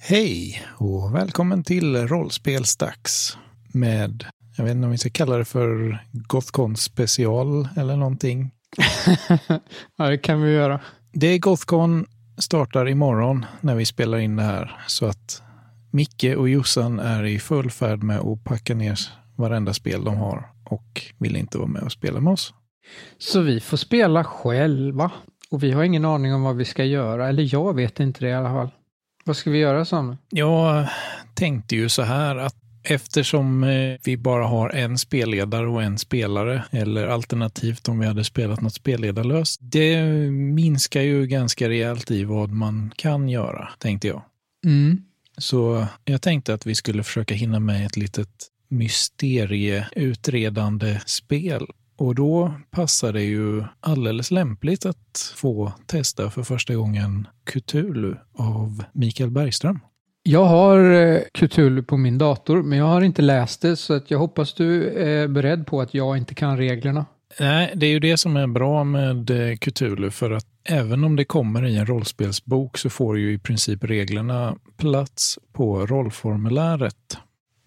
Hej och välkommen till Rollspelsdags med, jag vet inte om vi ska kalla det för Gothcon special eller någonting. ja, det kan vi göra. Det är Gothcon startar imorgon när vi spelar in det här så att Micke och Jossan är i full färd med att packa ner varenda spel de har och vill inte vara med och spela med oss. Så vi får spela själva och vi har ingen aning om vad vi ska göra, eller jag vet inte det i alla fall. Vad ska vi göra Samuel? Jag tänkte ju så här att eftersom eh, vi bara har en spelledare och en spelare, eller alternativt om vi hade spelat något spelledarlöst, det minskar ju ganska rejält i vad man kan göra, tänkte jag. Mm. Så jag tänkte att vi skulle försöka hinna med ett litet mysterieutredande spel. Och då passar det ju alldeles lämpligt att få testa för första gången Cthulhu av Mikael Bergström. Jag har eh, Cthulhu på min dator, men jag har inte läst det, så att jag hoppas du är beredd på att jag inte kan reglerna. Nej, det är ju det som är bra med eh, Cthulhu, för att även om det kommer i en rollspelsbok så får ju i princip reglerna plats på rollformuläret.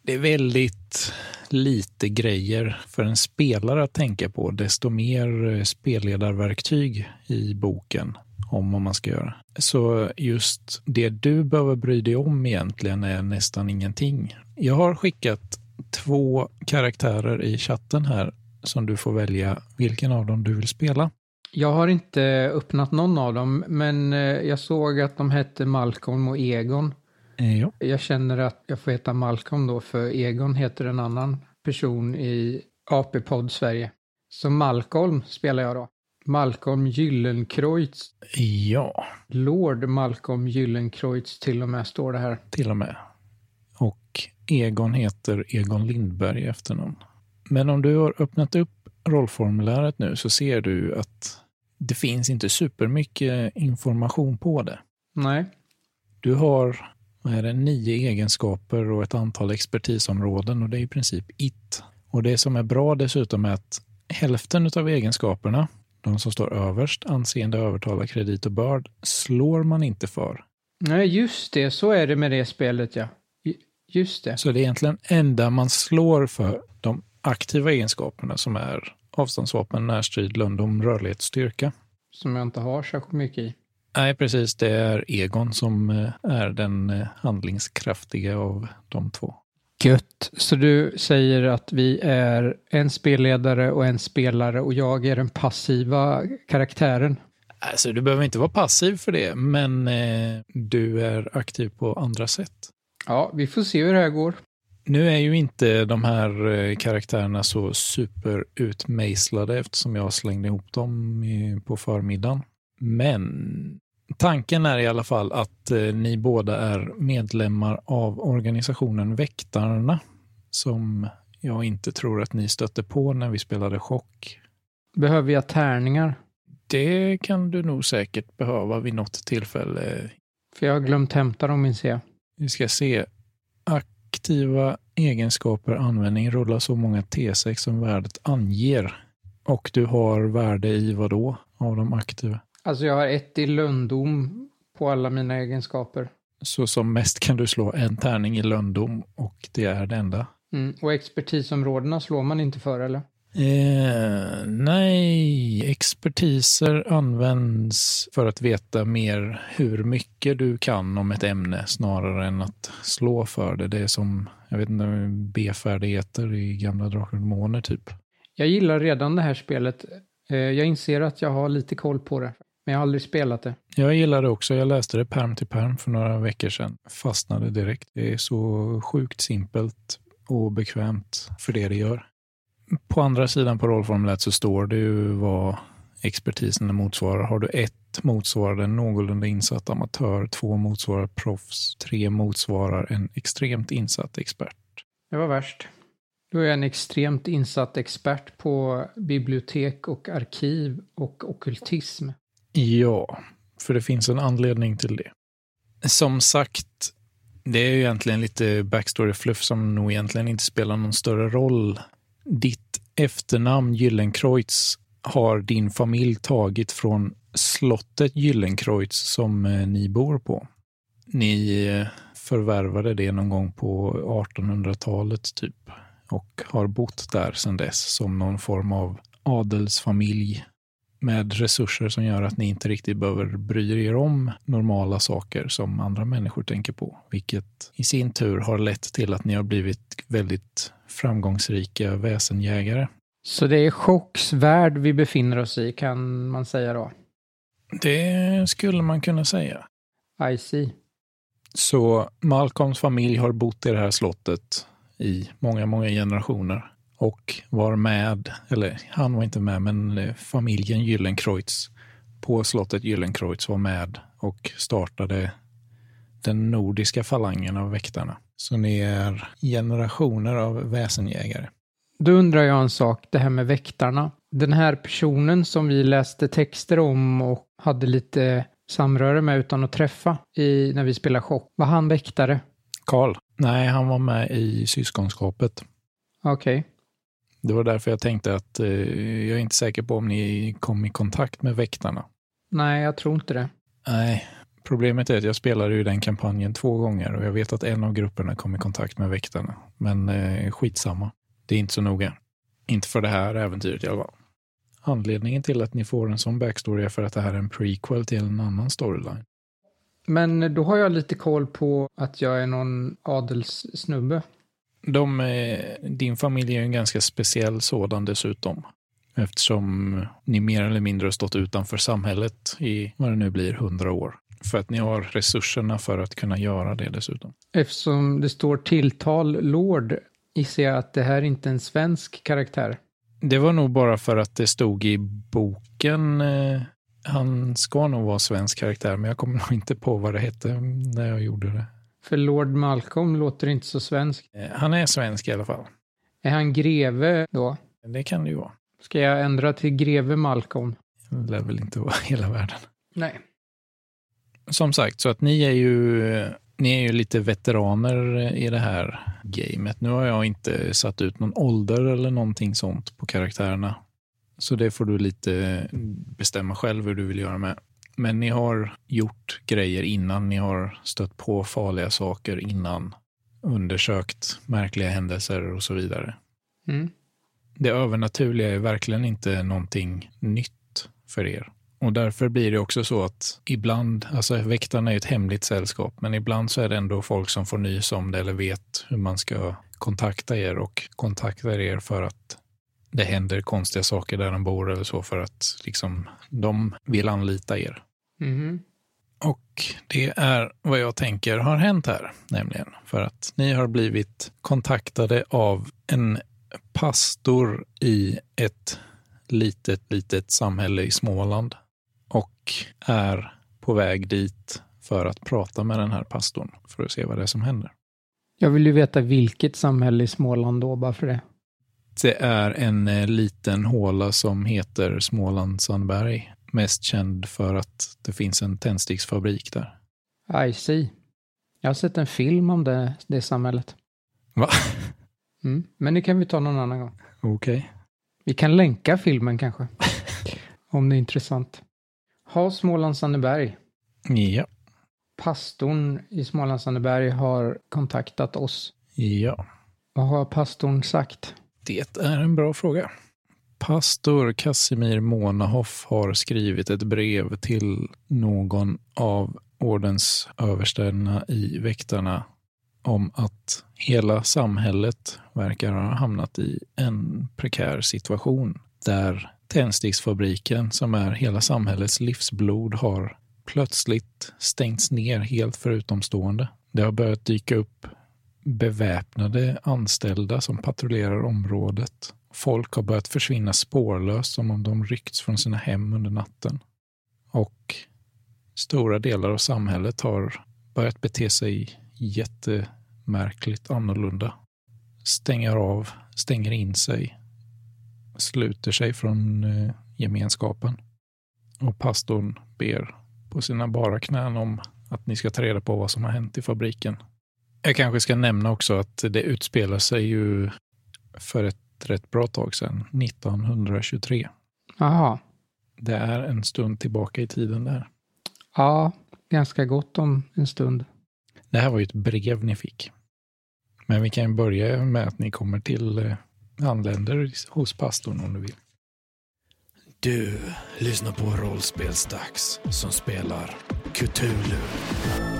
Det är väldigt lite grejer för en spelare att tänka på, desto mer eh, spelledarverktyg i boken om vad man ska göra. Så just det du behöver bry dig om egentligen är nästan ingenting. Jag har skickat två karaktärer i chatten här som du får välja vilken av dem du vill spela. Jag har inte öppnat någon av dem, men eh, jag såg att de hette Malcolm och Egon. Ja. Jag känner att jag får heta Malcolm då, för Egon heter en annan person i AP-podd Sverige. Så Malcolm spelar jag då. Malcolm Gyllenkreutz. Ja. Lord Malcolm Gyllenkreutz till och med står det här. Till och med. Och Egon heter Egon Lindberg i efternamn. Men om du har öppnat upp rollformuläret nu så ser du att det finns inte supermycket information på det. Nej. Du har är det, nio egenskaper och ett antal expertisområden och det är i princip it. Och det som är bra dessutom är att hälften av egenskaperna, de som står överst, anseende, övertala, kredit och börd, slår man inte för. Nej, just det. Så är det med det spelet, ja. Just det. Så det är egentligen enda man slår för de aktiva egenskaperna som är avståndsvapen, närstrid, lundom, rörlighet, styrka. Som jag inte har särskilt mycket i. Nej, precis. Det är Egon som eh, är den eh, handlingskraftiga av de två. Gött. Så du säger att vi är en spelledare och en spelare och jag är den passiva karaktären? Alltså, du behöver inte vara passiv för det, men eh, du är aktiv på andra sätt. Ja, vi får se hur det här går. Nu är ju inte de här eh, karaktärerna så superutmejslade eftersom jag slängde ihop dem på förmiddagen. Men tanken är i alla fall att eh, ni båda är medlemmar av organisationen Väktarna som jag inte tror att ni stötte på när vi spelade Chock. Behöver jag tärningar? Det kan du nog säkert behöva vid något tillfälle. För jag har glömt hämta dem, minns jag. Vi ska se. Aktiva egenskaper användning rullar så många T6 som värdet anger. Och du har värde i vad då av de aktiva? Alltså jag har ett i lönndom på alla mina egenskaper. Så som mest kan du slå en tärning i lönndom och det är det enda? Mm. Och expertisområdena slår man inte för eller? Eh, nej, expertiser används för att veta mer hur mycket du kan om ett ämne snarare än att slå för det. Det är som, jag vet inte, B-färdigheter i gamla Drakar och Demoner typ. Jag gillar redan det här spelet. Eh, jag inser att jag har lite koll på det. Men jag har aldrig spelat det. Jag gillar det också. Jag läste det perm till perm för några veckor sedan. Fastnade direkt. Det är så sjukt simpelt och bekvämt för det det gör. På andra sidan på rollformuläret så står det ju vad expertisen motsvarar. Har du ett motsvarar en någorlunda insatt amatör, två motsvarar proffs, tre motsvarar en extremt insatt expert. Det var värst. Då är jag en extremt insatt expert på bibliotek och arkiv och okultism. Ja, för det finns en anledning till det. Som sagt, det är ju egentligen lite backstory-fluff som nog egentligen inte spelar någon större roll. Ditt efternamn Gyllenkreutz har din familj tagit från slottet Gyllenkreutz som eh, ni bor på. Ni eh, förvärvade det någon gång på 1800-talet typ och har bott där sedan dess som någon form av adelsfamilj med resurser som gör att ni inte riktigt behöver bry er om normala saker som andra människor tänker på, vilket i sin tur har lett till att ni har blivit väldigt framgångsrika väsenjägare. Så det är chocksvärld vi befinner oss i, kan man säga då? Det skulle man kunna säga. I see. Så Malcolms familj har bott i det här slottet i många, många generationer och var med, eller han var inte med, men eh, familjen Gyllenkreutz på slottet Gyllenkreutz var med och startade den nordiska falangen av väktarna. Så ni är generationer av väsenjägare. Då undrar jag en sak, det här med väktarna. Den här personen som vi läste texter om och hade lite samröre med utan att träffa i, när vi spelade chock, var han väktare? Karl? Nej, han var med i syskonskapet. Okej. Okay. Det var därför jag tänkte att eh, jag är inte säker på om ni kom i kontakt med väktarna. Nej, jag tror inte det. Nej, problemet är att jag spelade ju den kampanjen två gånger och jag vet att en av grupperna kom i kontakt med väktarna. Men eh, skitsamma. Det är inte så noga. Inte för det här äventyret i alla fall. Anledningen till att ni får en sån backstory är för att det här är en prequel till en annan storyline. Men då har jag lite koll på att jag är någon adelssnubbe. De, din familj är en ganska speciell sådan dessutom. Eftersom ni mer eller mindre har stått utanför samhället i vad det nu blir, hundra år. För att ni har resurserna för att kunna göra det dessutom. Eftersom det står tilltal Lord gissar jag att det här är inte är en svensk karaktär. Det var nog bara för att det stod i boken. Eh, han ska nog vara svensk karaktär, men jag kommer nog inte på vad det hette när jag gjorde det. För Lord Malcolm låter inte så svensk. Eh, han är svensk i alla fall. Är han greve då? Det kan det ju vara. Ska jag ändra till greve Malcolm? Det lär väl inte vara hela världen. Nej. Som sagt, så att ni är ju, ni är ju lite veteraner i det här gamet. Nu har jag inte satt ut någon ålder eller någonting sånt på karaktärerna. Så det får du lite bestämma själv hur du vill göra med. Men ni har gjort grejer innan, ni har stött på farliga saker innan, undersökt märkliga händelser och så vidare. Mm. Det övernaturliga är verkligen inte någonting nytt för er. Och därför blir det också så att ibland, alltså väktarna är ett hemligt sällskap, men ibland så är det ändå folk som får nys om det eller vet hur man ska kontakta er och kontaktar er för att det händer konstiga saker där de bor eller så för att liksom, de vill anlita er. Mm. Och det är vad jag tänker har hänt här, nämligen för att ni har blivit kontaktade av en pastor i ett litet, litet samhälle i Småland och är på väg dit för att prata med den här pastorn för att se vad det är som händer. Jag vill ju veta vilket samhälle i Småland då, bara för det. Det är en eh, liten håla som heter Småland Sandberg. Mest känd för att det finns en tändsticksfabrik där. I see. Jag har sett en film om det, det samhället. Va? Mm, men det kan vi ta någon annan gång. Okej. Okay. Vi kan länka filmen kanske. om det är intressant. Ha Småland Sandberg. Ja. Pastorn i Småland Sandberg har kontaktat oss. Ja. Vad har pastorn sagt? Det är en bra fråga. Pastor Casimir Monahoff har skrivit ett brev till någon av ordens överstäderna i Väktarna om att hela samhället verkar ha hamnat i en prekär situation där tändsticksfabriken, som är hela samhällets livsblod, har plötsligt stängts ner helt för utomstående. Det har börjat dyka upp beväpnade anställda som patrullerar området. Folk har börjat försvinna spårlöst som om de ryckts från sina hem under natten. Och stora delar av samhället har börjat bete sig jättemärkligt annorlunda. Stänger av, stänger in sig, sluter sig från eh, gemenskapen. Och pastorn ber på sina bara knän om att ni ska ta reda på vad som har hänt i fabriken. Jag kanske ska nämna också att det utspelar sig ju för ett rätt bra tag sedan, 1923. Jaha. Det är en stund tillbaka i tiden där. Ja, ganska gott om en stund. Det här var ju ett brev ni fick. Men vi kan börja med att ni kommer till eh, anländer hos pastorn om du vill. Du lyssnar på Rollspelsdags som spelar Cthulhu.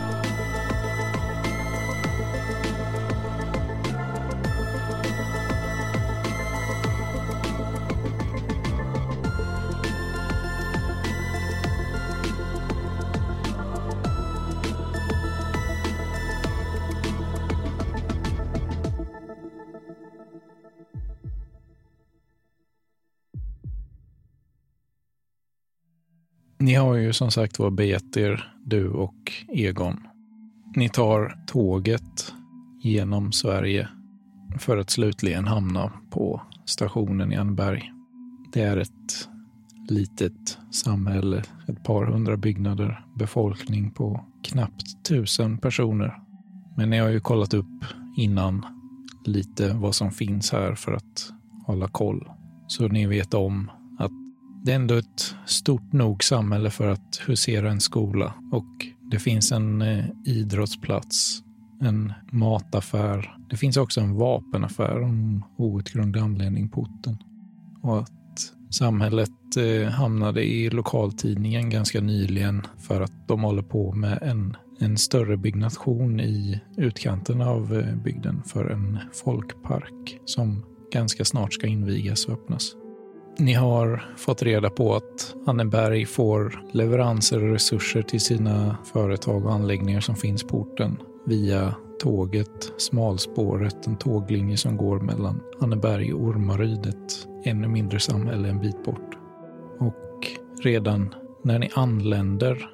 Ni har ju som sagt var begett er, du och Egon. Ni tar tåget genom Sverige för att slutligen hamna på stationen i Anneberg. Det är ett litet samhälle, ett par hundra byggnader, befolkning på knappt tusen personer. Men ni har ju kollat upp innan lite vad som finns här för att hålla koll. Så ni vet om det är ändå ett stort nog samhälle för att husera en skola och det finns en eh, idrottsplats, en mataffär. Det finns också en vapenaffär om outgrundlig anledning på orten. Och att samhället eh, hamnade i lokaltidningen ganska nyligen för att de håller på med en, en större byggnation i utkanten av eh, bygden för en folkpark som ganska snart ska invigas och öppnas. Ni har fått reda på att Anneberg får leveranser och resurser till sina företag och anläggningar som finns på orten via tåget, smalspåret, en tåglinje som går mellan Anneberg och Ormaryd, ett ännu mindre samhälle en bit bort. Och redan när ni anländer,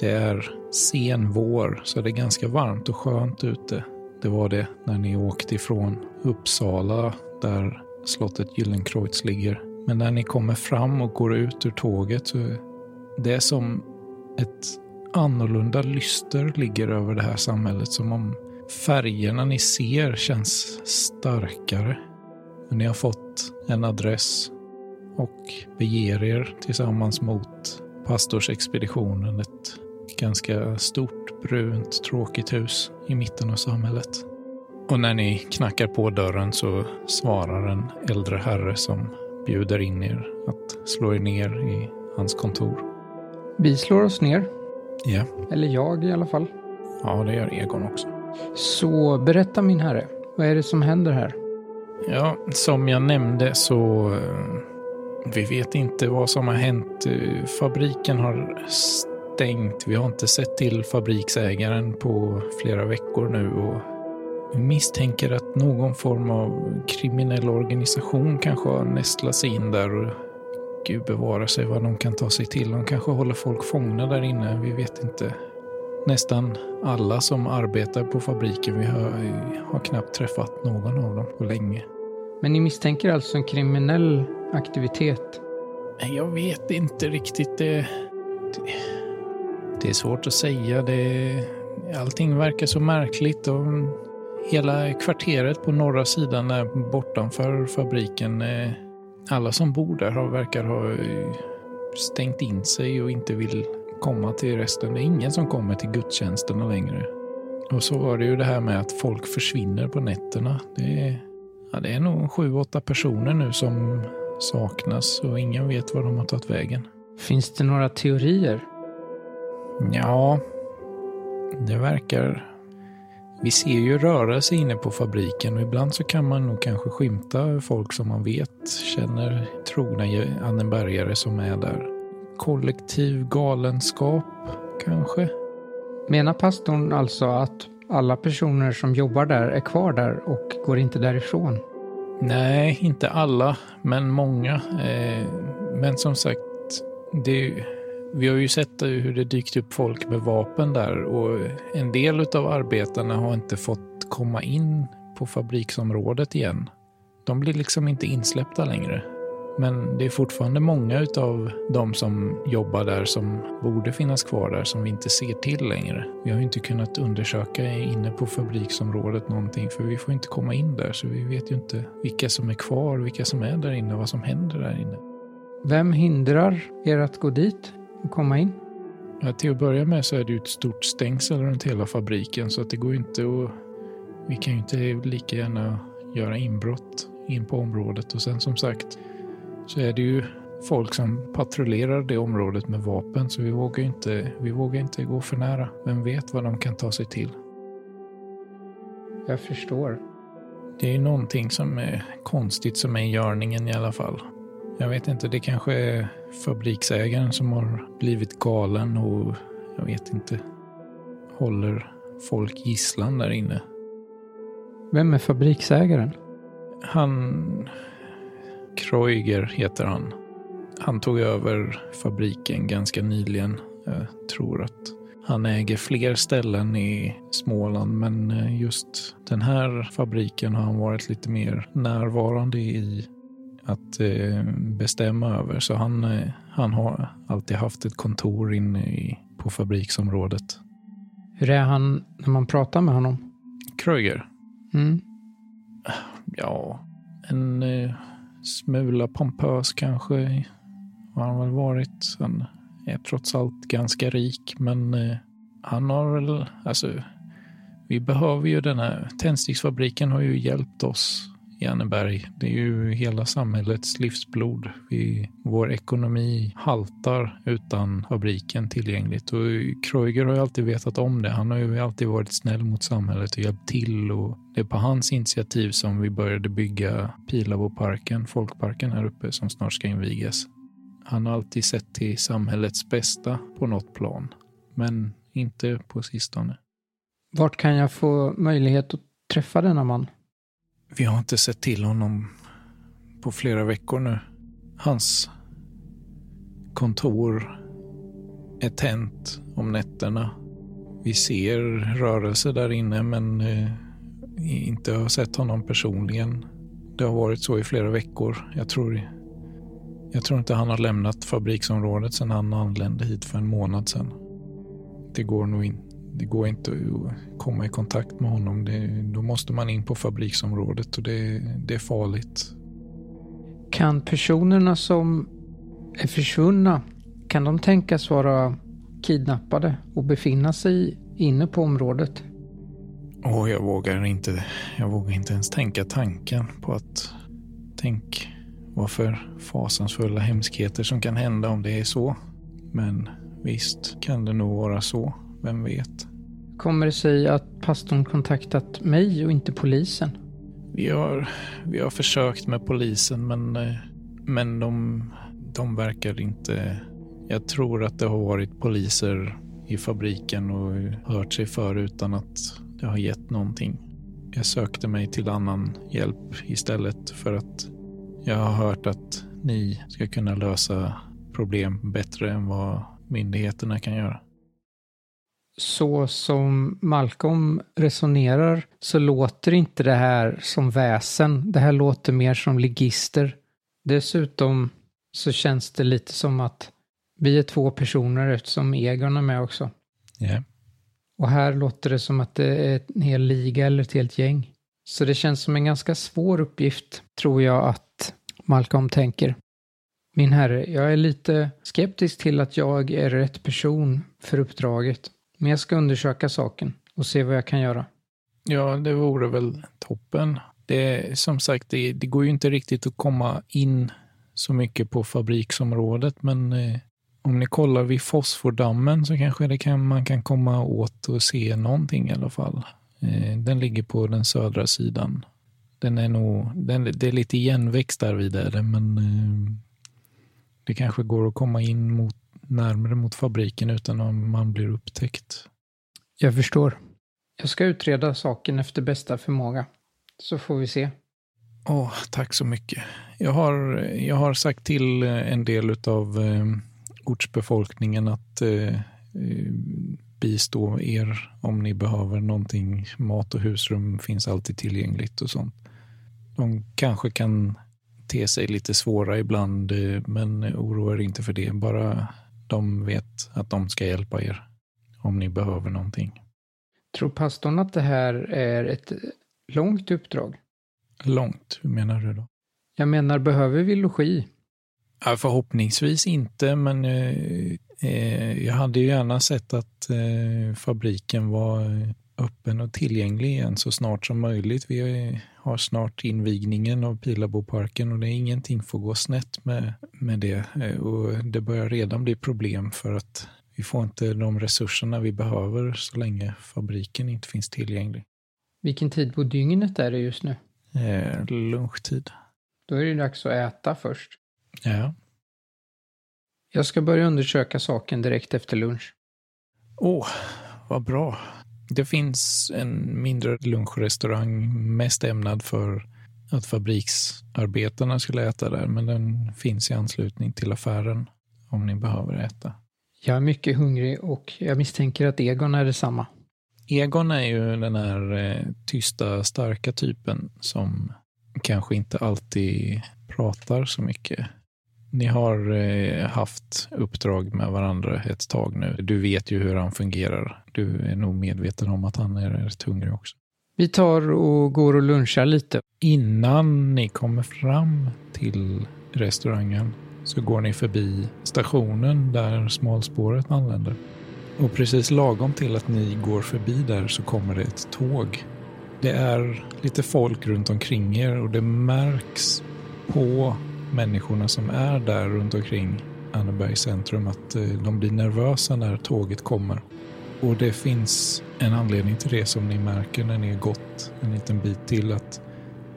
det är sen vår, så det är ganska varmt och skönt ute. Det var det när ni åkte ifrån Uppsala, där slottet Gyllenkreutz ligger, men när ni kommer fram och går ut ur tåget så det är som ett annorlunda lyster ligger över det här samhället. Som om färgerna ni ser känns starkare. Men ni har fått en adress och beger er tillsammans mot pastorsexpeditionen. Ett ganska stort, brunt, tråkigt hus i mitten av samhället. Och när ni knackar på dörren så svarar en äldre herre som bjuder in er att slå er ner i hans kontor. Vi slår oss ner. Ja. Eller jag i alla fall. Ja, det gör Egon också. Så berätta min herre. Vad är det som händer här? Ja, som jag nämnde så eh, vi vet inte vad som har hänt. Eh, Fabriken har stängt. Vi har inte sett till fabriksägaren på flera veckor nu och misstänker att någon form av kriminell organisation kanske har nästlat sig in där och Gud bevara sig vad de kan ta sig till. De kanske håller folk fångna där inne. Vi vet inte. Nästan alla som arbetar på fabriken, vi har, har knappt träffat någon av dem på länge. Men ni misstänker alltså en kriminell aktivitet? Jag vet inte riktigt. Det, det, det är svårt att säga. Det, allting verkar så märkligt. Och hela kvarteret på norra sidan är bortanför fabriken. eh, Alla som bor där har, verkar ha eh, stängt in sig och inte vill komma till resten. Det är ingen som kommer till gudstjänsterna längre. Och så var det ju det här med att folk försvinner på nätterna. Det är, ja, det är nog sju, åtta personer nu som saknas och ingen vet var de har tagit vägen. Finns det några teorier? Ja, det verkar... Vi ser ju rörelse inne på fabriken och ibland så kan man nog kanske skymta folk som man vet känner trogna Annenbergare som är där. Kollektiv galenskap, kanske? Menar pastorn alltså att alla personer som jobbar där är kvar där och går inte därifrån? Nej, inte alla, men många. Eh, men som sagt, det, vi har ju sett hur det dykt upp folk med vapen där och en del av arbetarna har inte fått komma in på fabriksområdet igen. De blir liksom inte insläppta längre. Men det är fortfarande många av de som jobbar där som borde finnas kvar där som vi inte ser till längre. Vi har ju inte kunnat undersöka inne på fabriksområdet någonting för vi får inte komma in där så vi vet ju inte vilka som är kvar, vilka som är där inne och vad som händer där inne. Vem hindrar er att gå dit och komma in? Ja, till att börja med så är det ju ett stort stängsel runt hela fabriken så att det går inte att... Vi kan ju inte lika gärna göra inbrott in på området och sen som sagt så är det ju folk som patrullerar det området med vapen så vi vågar inte, vi vågar inte gå för nära. Vem vet vad de kan ta sig till? Jag förstår. Det är ju någonting som är konstigt som är i görningen i alla fall. Jag vet inte, det kanske är fabriksägaren som har blivit galen och jag vet inte, håller folk gisslan där inne. Vem är fabriksägaren? Han... Kreuger heter han. Han tog över fabriken ganska nyligen. Jag tror att han äger fler ställen i Småland, men just den här fabriken har han varit lite mer närvarande i att eh, bestämma över. Så han, eh, han har alltid haft ett kontor inne i, på fabriksområdet. Hur är han när man pratar med honom? Kreuger? Mm. Ja, en eh, smula pompös kanske har han väl varit. Han är trots allt ganska rik, men eh, han har väl, alltså, vi behöver ju den här, tändsticksfabriken har ju hjälpt oss Janneberg, Det är ju hela samhällets livsblod. Vi, vår ekonomi haltar utan fabriken tillgängligt. Och Kreuger har ju alltid vetat om det. Han har ju alltid varit snäll mot samhället och hjälpt till. Och det är på hans initiativ som vi började bygga Pilavoparken, folkparken här uppe, som snart ska invigas. Han har alltid sett till samhällets bästa på något plan, men inte på sistone. Vart kan jag få möjlighet att träffa denna man? Vi har inte sett till honom på flera veckor nu. Hans kontor är tänt om nätterna. Vi ser rörelse där inne men eh, inte har sett honom personligen. Det har varit så i flera veckor. Jag tror, jag tror inte han har lämnat fabriksområdet sedan han anlände hit för en månad sedan. Det går nog inte det går inte att komma i kontakt med honom. Det, då måste man in på fabriksområdet och det, det är farligt. Kan personerna som är försvunna, kan de tänkas vara kidnappade och befinna sig inne på området? Och jag vågar inte, jag vågar inte ens tänka tanken på att tänk vad för fasansfulla hemskheter som kan hända om det är så. Men visst kan det nog vara så. Vem vet? Kommer det sig att pastorn kontaktat mig och inte polisen? Vi har, vi har försökt med polisen men, eh, men de, de verkar inte... Jag tror att det har varit poliser i fabriken och hört sig för utan att det har gett någonting. Jag sökte mig till annan hjälp istället för att jag har hört att ni ska kunna lösa problem bättre än vad myndigheterna kan göra så som Malcolm resonerar så låter inte det här som väsen. Det här låter mer som ligister. Dessutom så känns det lite som att vi är två personer eftersom Egon är med också. Yeah. Och här låter det som att det är en hel liga eller ett helt gäng. Så det känns som en ganska svår uppgift, tror jag att Malcolm tänker. Min herre, jag är lite skeptisk till att jag är rätt person för uppdraget. Men jag ska undersöka saken och se vad jag kan göra. Ja, det vore väl toppen. Det, som sagt, det, det går ju inte riktigt att komma in så mycket på fabriksområdet, men eh, om ni kollar vid fosfordammen så kanske det kan, man kan komma åt och se någonting i alla fall. Eh, den ligger på den södra sidan. Den är nog, den, det är lite igenväxt där vid men eh, det kanske går att komma in mot närmare mot fabriken utan att man blir upptäckt. Jag förstår. Jag ska utreda saken efter bästa förmåga. Så får vi se. Åh, tack så mycket. Jag har, jag har sagt till en del av eh, ortsbefolkningen att eh, bistå er om ni behöver någonting. Mat och husrum finns alltid tillgängligt och sånt. De kanske kan te sig lite svåra ibland, eh, men oroa er inte för det. Bara de vet att de ska hjälpa er om ni behöver någonting. Tror pastorn att det här är ett långt uppdrag? Långt? Hur menar du då? Jag menar, behöver vi logi? Ja, förhoppningsvis inte, men eh, eh, jag hade ju gärna sett att eh, fabriken var öppen och tillgänglig igen så snart som möjligt. Vi har snart invigningen av Pilaboparken och det är ingenting får gå snett med, med det. Eh, och det börjar redan bli problem för att vi får inte de resurserna vi behöver så länge fabriken inte finns tillgänglig. Vilken tid på dygnet är det just nu? Eh, lunchtid. Då är det dags att äta först. Ja. Jag ska börja undersöka saken direkt efter lunch. Åh, oh, vad bra. Det finns en mindre lunchrestaurang mest ämnad för att fabriksarbetarna skulle äta där, men den finns i anslutning till affären om ni behöver äta. Jag är mycket hungrig och jag misstänker att Egon är detsamma. Egon är ju den här eh, tysta, starka typen som kanske inte alltid pratar så mycket. Ni har eh, haft uppdrag med varandra ett tag nu. Du vet ju hur han fungerar. Du är nog medveten om att han är rätt hungrig också. Vi tar och går och lunchar lite. Innan ni kommer fram till restaurangen så går ni förbi stationen där smalspåret anländer. Och precis lagom till att ni går förbi där så kommer det ett tåg. Det är lite folk runt omkring er och det märks på människorna som är där runt omkring Annebergs centrum att eh, de blir nervösa när tåget kommer. Och det finns en anledning till det som ni märker när ni har gått en liten bit till att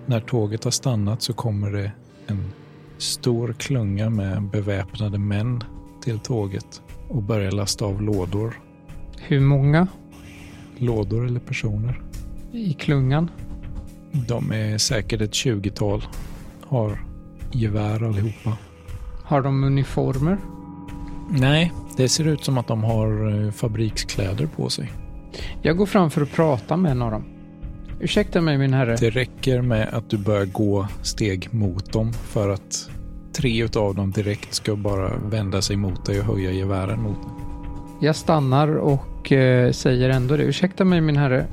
när tåget har stannat så kommer det en stor klunga med beväpnade män till tåget och börjar lasta av lådor. Hur många? Lådor eller personer? I klungan? De är säkert ett tjugotal. Har gevär allihopa. Har de uniformer? Nej, det ser ut som att de har eh, fabrikskläder på sig. Jag går fram för att prata med en av dem. Ursäkta mig min herre. Det räcker med att du börjar gå steg mot dem för att tre av dem direkt ska bara vända sig mot dig och höja gevären mot dig. Jag stannar och eh, säger ändå det. Ursäkta mig min herre.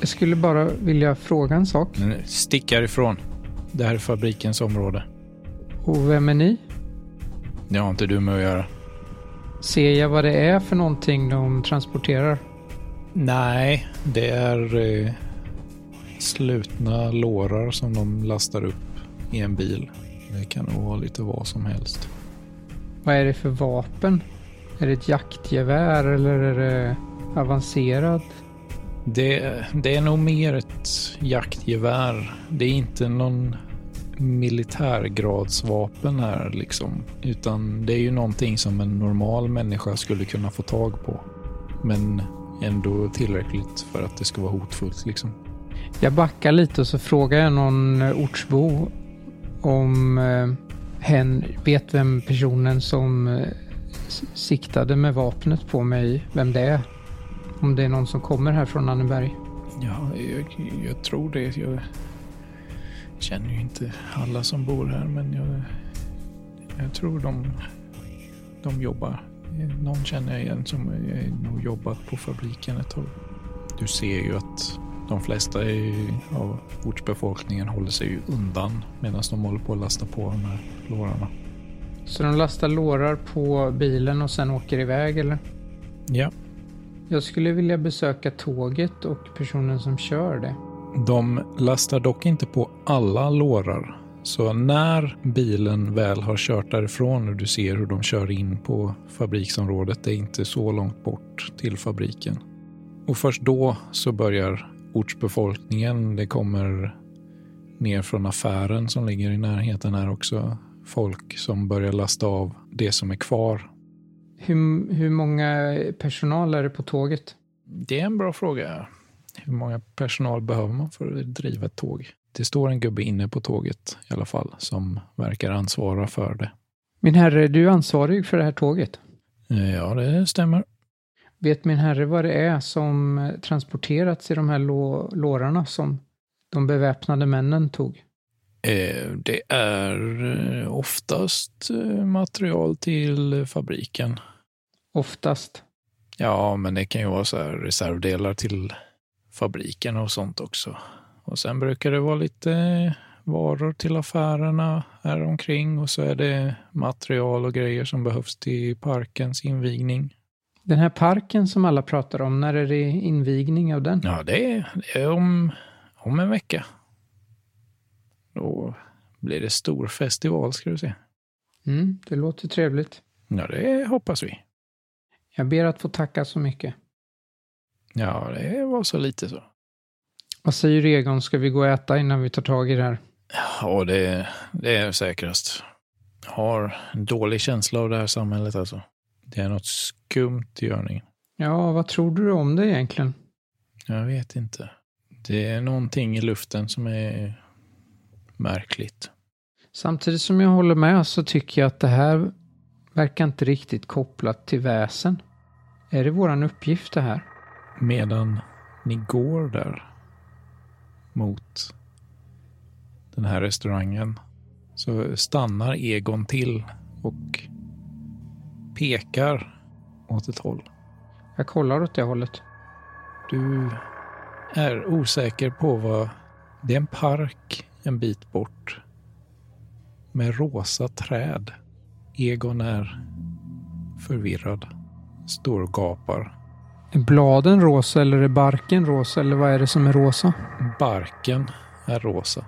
Jag skulle bara vilja fråga en sak. Stick härifrån. Det här är fabrikens område. Och vem är ni? Det har inte du med att göra. Ser jag vad det är för någonting de transporterar? Nej, det är eh, slutna lårar som de lastar upp i en bil. Det kan nog vara lite vad som helst. Vad är det för vapen? Är det ett jaktgevär eller är det avancerad? Det, det är nog mer ett jaktgevär. Det är inte någon militärgradsvapen här liksom. Utan det är ju någonting som en normal människa skulle kunna få tag på. Men ändå tillräckligt för att det ska vara hotfullt liksom. Jag backar lite och så frågar jag någon ortsbo om eh, hen vet vem personen som eh, siktade med vapnet på mig, vem det är. Om det är någon som kommer här från Anneberg. Ja, jag, jag tror det. Jag känner ju inte alla som bor här, men jag, jag tror de, de jobbar. Någon känner jag igen som nog jobbat på fabriken ett tag. Du ser ju att de flesta av ortsbefolkningen håller sig undan medan de håller på att lasta på de här lårarna. Så de lastar lårar på bilen och sen åker iväg eller? Ja. Jag skulle vilja besöka tåget och personen som kör det. De lastar dock inte på alla lårar. Så när bilen väl har kört därifrån och du ser hur de kör in på fabriksområdet, det är inte så långt bort till fabriken. Och först då så börjar ortsbefolkningen, det kommer ner från affären som ligger i närheten här också, folk som börjar lasta av det som är kvar. Hur, hur många personal är det på tåget? Det är en bra fråga. Hur många personal behöver man för att driva ett tåg? Det står en gubbe inne på tåget i alla fall som verkar ansvara för det. Min herre, du är ansvarig för det här tåget? Ja, det stämmer. Vet min herre vad det är som transporterats i de här lå lårarna som de beväpnade männen tog? Eh, det är eh, oftast eh, material till fabriken. Oftast? Ja, men det kan ju vara så här reservdelar till fabriken och sånt också. Och sen brukar det vara lite varor till affärerna här omkring och så är det material och grejer som behövs till parkens invigning. Den här parken som alla pratar om, när är det invigning av den? Ja, det är, det är om, om en vecka. Då blir det stor festival ska du se. Mm, det låter trevligt. Ja, det hoppas vi. Jag ber att få tacka så mycket. Ja, det var så lite så. Vad säger Egon, ska vi gå och äta innan vi tar tag i det här? Ja, det, det är säkrast. Jag har en dålig känsla av det här samhället alltså. Det är något skumt i görningen. Ja, vad tror du om det egentligen? Jag vet inte. Det är någonting i luften som är märkligt. Samtidigt som jag håller med så tycker jag att det här verkar inte riktigt kopplat till väsen. Är det våran uppgift det här? Medan ni går där mot den här restaurangen så stannar Egon till och pekar åt ett håll. Jag kollar åt det hållet. Du är osäker på vad... Det är en park en bit bort med rosa träd. Egon är förvirrad. Står och gapar. Är bladen rosa eller är barken rosa eller vad är det som är rosa? Barken är rosa.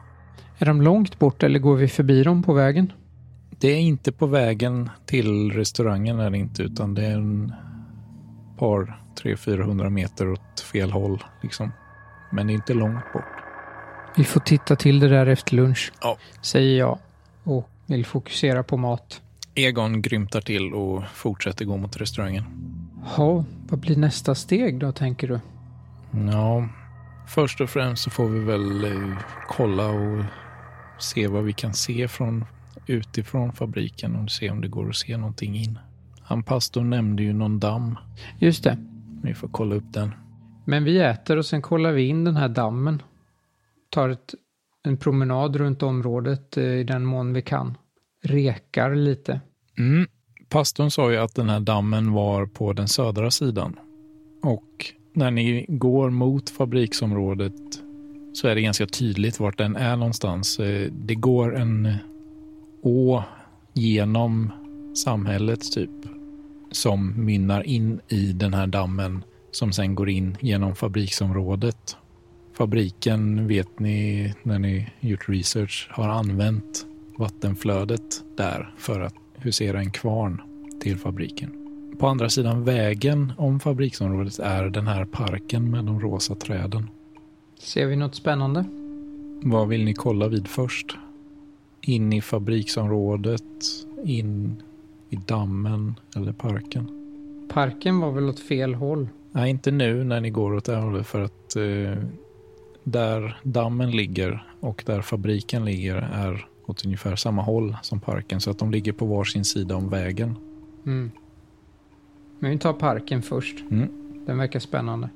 Är de långt bort eller går vi förbi dem på vägen? Det är inte på vägen till restaurangen är det inte, utan det är en par, tre, 400 meter åt fel håll. Liksom. Men det är inte långt bort. Vi får titta till det där efter lunch, Ja. säger jag och vill fokusera på mat. Egon grymtar till och fortsätter gå mot restaurangen. Ja, vad blir nästa steg då, tänker du? Ja, först och främst så får vi väl eh, kolla och se vad vi kan se från utifrån fabriken och se om det går att se någonting in. Han pastorn nämnde ju någon damm. Just det. Vi får kolla upp den. Men vi äter och sen kollar vi in den här dammen. Tar ett, en promenad runt området eh, i den mån vi kan. Rekar lite. Mm. Pastorn sa ju att den här dammen var på den södra sidan. Och när ni går mot fabriksområdet så är det ganska tydligt vart den är någonstans. Eh, det går en å genom samhället typ som mynnar in i den här dammen som sen går in genom fabriksområdet. Fabriken vet ni när ni gjort research har använt vattenflödet där för att husera en kvarn till fabriken. På andra sidan vägen om fabriksområdet är den här parken med de rosa träden. Ser vi något spännande? Vad vill ni kolla vid först? In i fabriksområdet, in i dammen eller parken? Parken var väl åt fel håll? Nej, inte nu när ni går åt det hållet för att eh, där dammen ligger och där fabriken ligger är åt ungefär samma håll som parken så att de ligger på varsin sida om vägen. Mm. Men vi tar parken först. Mm. Den verkar spännande.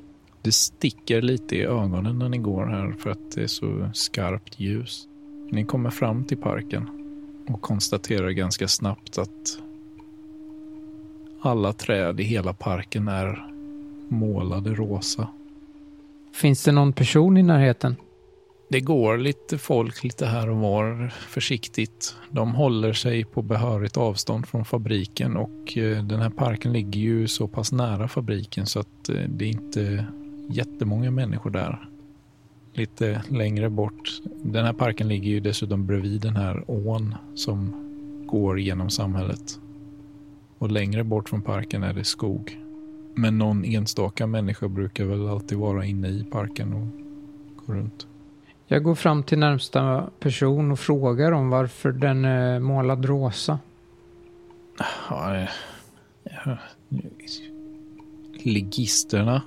Det sticker lite i ögonen när ni går här för att det är så skarpt ljus. Ni kommer fram till parken och konstaterar ganska snabbt att alla träd i hela parken är målade rosa. Finns det någon person i närheten? Det går lite folk lite här och var försiktigt. De håller sig på behörigt avstånd från fabriken och eh, den här parken ligger ju så pass nära fabriken så att eh, det är inte jättemånga människor där. Lite längre bort. Den här parken ligger ju dessutom bredvid den här ån som går genom samhället. Och längre bort från parken är det skog. Men någon enstaka människa brukar väl alltid vara inne i parken och gå runt. Jag går fram till närmsta person och frågar om varför den är målad rosa. Ja, ja, ligisterna,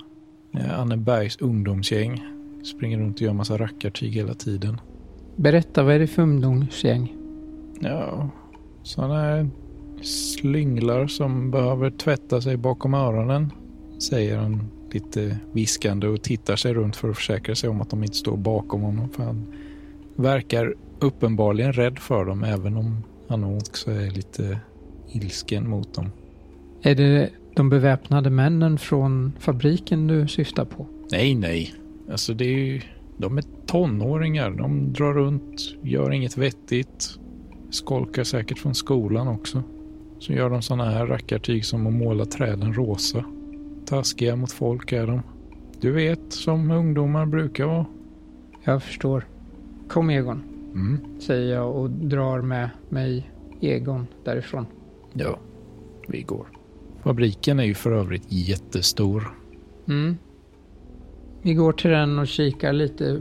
Annebergs ungdomsgäng, springer runt och gör massa rackartyg hela tiden. Berätta, vad är det för ungdomsgäng? Ja, sådana här slynglar som behöver tvätta sig bakom öronen, säger han lite viskande och tittar sig runt för att försäkra sig om att de inte står bakom honom. För han verkar uppenbarligen rädd för dem, även om han också är lite ilsken mot dem. Är det de beväpnade männen från fabriken du syftar på? Nej, nej. Alltså det är ju De är tonåringar. De drar runt, gör inget vettigt. Skolkar säkert från skolan också. Så gör de sådana här rackartyg som att måla träden rosa. Taskiga mot folk är de. Du vet, som ungdomar brukar vara. Jag förstår. Kom Egon, Mm. säger jag och drar med mig Egon därifrån. Ja, vi går. Fabriken är ju för övrigt jättestor. Mm. Vi går till den och kikar lite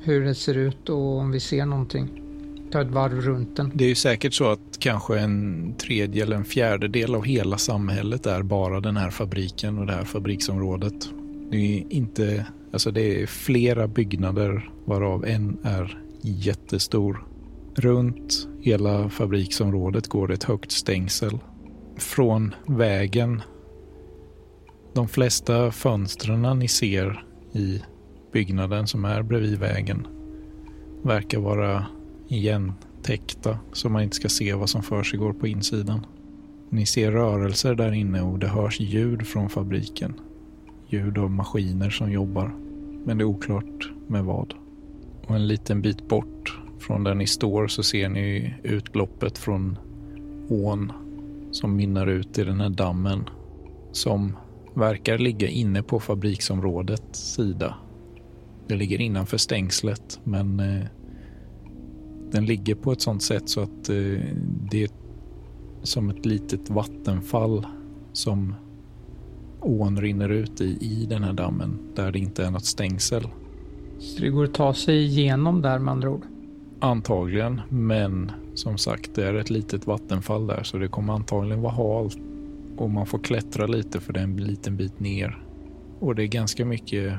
hur det ser ut och om vi ser någonting. Ta ett varv runt den. Det är ju säkert så att kanske en tredje eller en fjärdedel av hela samhället är bara den här fabriken och det här fabriksområdet. Det är inte, alltså det är flera byggnader varav en är jättestor. Runt hela fabriksområdet går det ett högt stängsel. Från vägen. De flesta fönstren ni ser i byggnaden som är bredvid vägen verkar vara igentäckta så man inte ska se vad som för sig går på insidan. Ni ser rörelser där inne och det hörs ljud från fabriken. Ljud av maskiner som jobbar. Men det är oklart med vad. Och en liten bit bort från där ni står så ser ni utloppet från ån som mynnar ut i den här dammen som verkar ligga inne på fabriksområdets sida. Det ligger innanför stängslet men eh, den ligger på ett sånt sätt så att eh, det är som ett litet vattenfall som ån rinner ut i, i den här dammen där det inte är något stängsel. Så det går att ta sig igenom där med andra ord. Antagligen, men som sagt det är ett litet vattenfall där så det kommer antagligen vara halt och man får klättra lite för det är en liten bit ner. Och det är ganska mycket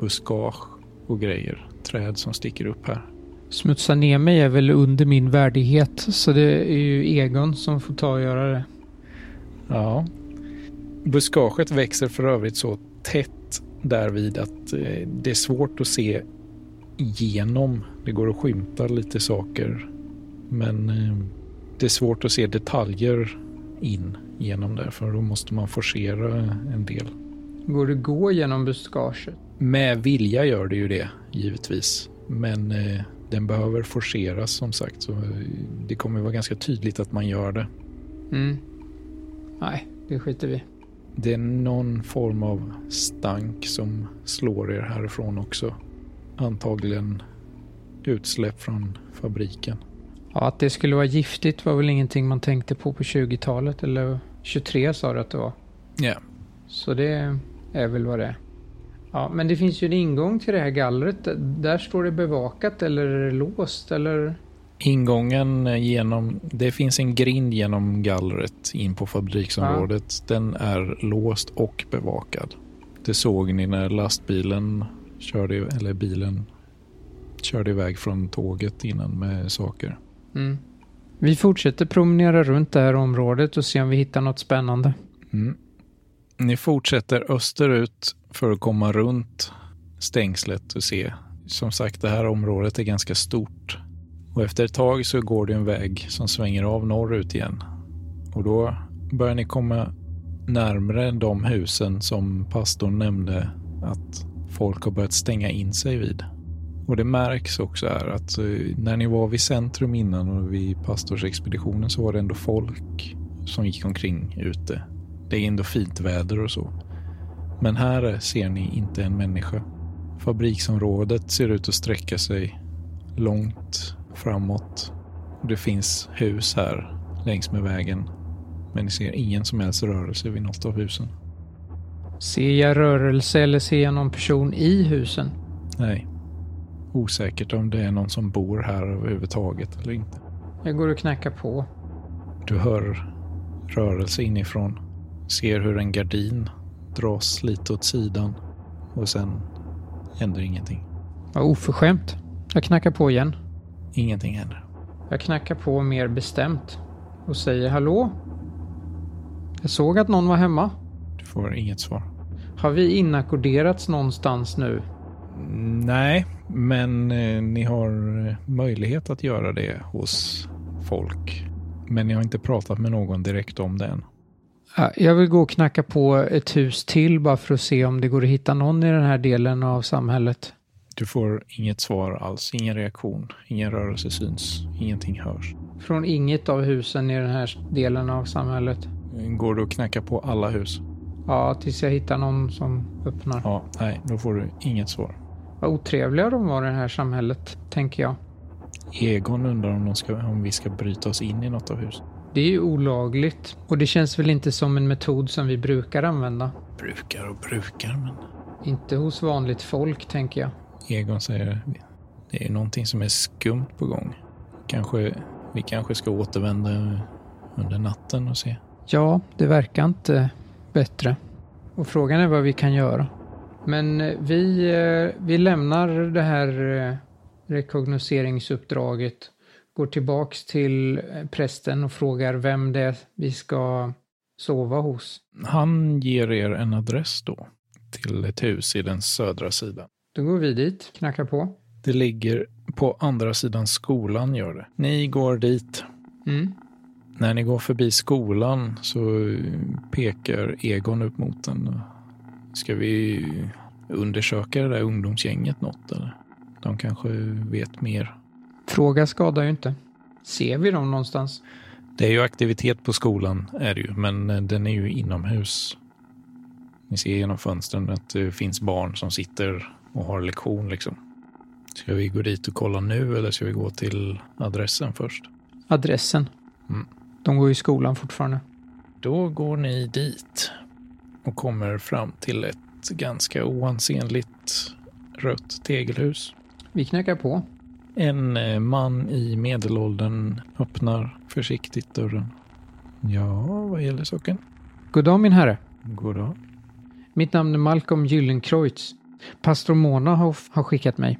buskage och grejer, träd som sticker upp här. Smutsa ner mig är väl under min värdighet så det är ju Egon som får ta och göra det. Ja. Buskaget växer för övrigt så tätt därvid att eh, det är svårt att se igenom. Det går att skymta lite saker. Men eh, det är svårt att se detaljer in genom det för då måste man forcera en del. Går det gå genom buskaget? Med vilja gör det ju det, givetvis. Men eh, den behöver forceras som sagt. Så eh, det kommer vara ganska tydligt att man gör det. Mm. Nej, det skiter vi. Det är någon form av stank som slår er härifrån också. Antagligen utsläpp från fabriken. Ja, att det skulle vara giftigt var väl ingenting man tänkte på på 20-talet eller 23 sa du att det var. Ja, Så det är väl vad det är. Ja, men det finns ju en ingång till det här gallret. Där står det bevakat eller är det låst eller? ingången genom... Det finns en grind genom gallret in på fabriksområdet. Den är låst och bevakad. Det såg ni när lastbilen körde, eller bilen körde iväg från tåget innan med saker. Mm. Vi fortsätter promenera runt det här området och se om vi hittar något spännande. Mm. Ni fortsätter österut för att komma runt stängslet och se. Som sagt, det här området är ganska stort. Och efter ett tag så går det en väg som svänger av norrut igen. Och då börjar ni komma närmre de husen som pastorn nämnde att folk har börjat stänga in sig vid. Och det märks också här att eh, när ni var vid centrum innan och vid pastorsexpeditionen så var det ändå folk som gick omkring ute. Det är ändå fint väder och så. Men här ser ni inte en människa. Fabriksområdet ser ut att sträcka sig långt framåt. Det finns hus här längs med vägen. Men ni ser ingen som helst rörelse vid något av husen. Ser jag rörelse eller ser jag någon person i husen? Nej. Osäkert om det är någon som bor här överhuvudtaget eller inte. Jag går och knackar på. Du hör rörelse inifrån. Ser hur en gardin dras lite åt sidan. Och sen händer ingenting. Vad oförskämt. Jag knackar på igen. Ingenting händer. Jag knackar på mer bestämt och säger hallå? Jag såg att någon var hemma. Du får inget svar. Har vi inackorderats någonstans nu? Nej, men eh, ni har eh, möjlighet att göra det hos folk. Men ni har inte pratat med någon direkt om det än. Ja, Jag vill gå och knacka på ett hus till bara för att se om det går att hitta någon i den här delen av samhället. Du får inget svar alls, ingen reaktion, ingen rörelse syns, ingenting hörs. Från inget av husen i den här delen av samhället. Går du att knacka på alla hus? Ja, tills jag hittar någon som öppnar. Ja, nej, då får du inget svar. Vad otrevliga de var i det här samhället, tänker jag. Egon undrar om, ska, om vi ska bryta oss in i något av husen. Det är ju olagligt och det känns väl inte som en metod som vi brukar använda. Brukar och brukar, men Inte hos vanligt folk, tänker jag. Egon säger det är någonting som är skumt på gång. Kanske, vi kanske ska återvända under natten och se. Ja, det verkar inte bättre. Och frågan är vad vi kan göra. Men eh, vi, eh, vi lämnar det här eh, rekognoseringsuppdraget, går tillbaks till eh, prästen och frågar vem det är vi ska sova hos. Han ger er en adress då till ett hus i den södra sidan. Då går vi dit, knackar på. Det ligger på andra sidan skolan gör det. Ni går dit. Mm. När ni går förbi skolan så pekar Egon upp mot den. Ska vi undersöka det där ungdomsgänget något eller? De kanske vet mer. Fråga skadar ju inte. Ser vi dem någonstans? Det är ju aktivitet på skolan är det ju, men eh, den är ju inomhus. Ni ser genom fönstren att det finns barn som sitter och har lektion liksom. Ska vi gå dit och kolla nu eller ska vi gå till adressen först? Adressen. Mm. De går i skolan fortfarande. Då går ni dit och kommer fram till ett ganska oansenligt rött tegelhus. Vi knackar på. En eh, man i medelåldern öppnar försiktigt dörren. Ja, vad gäller saken? God dag min herre. God dag. Mitt namn är Malcolm Gyllenkreutz. Pastor Mona har, skickat mig.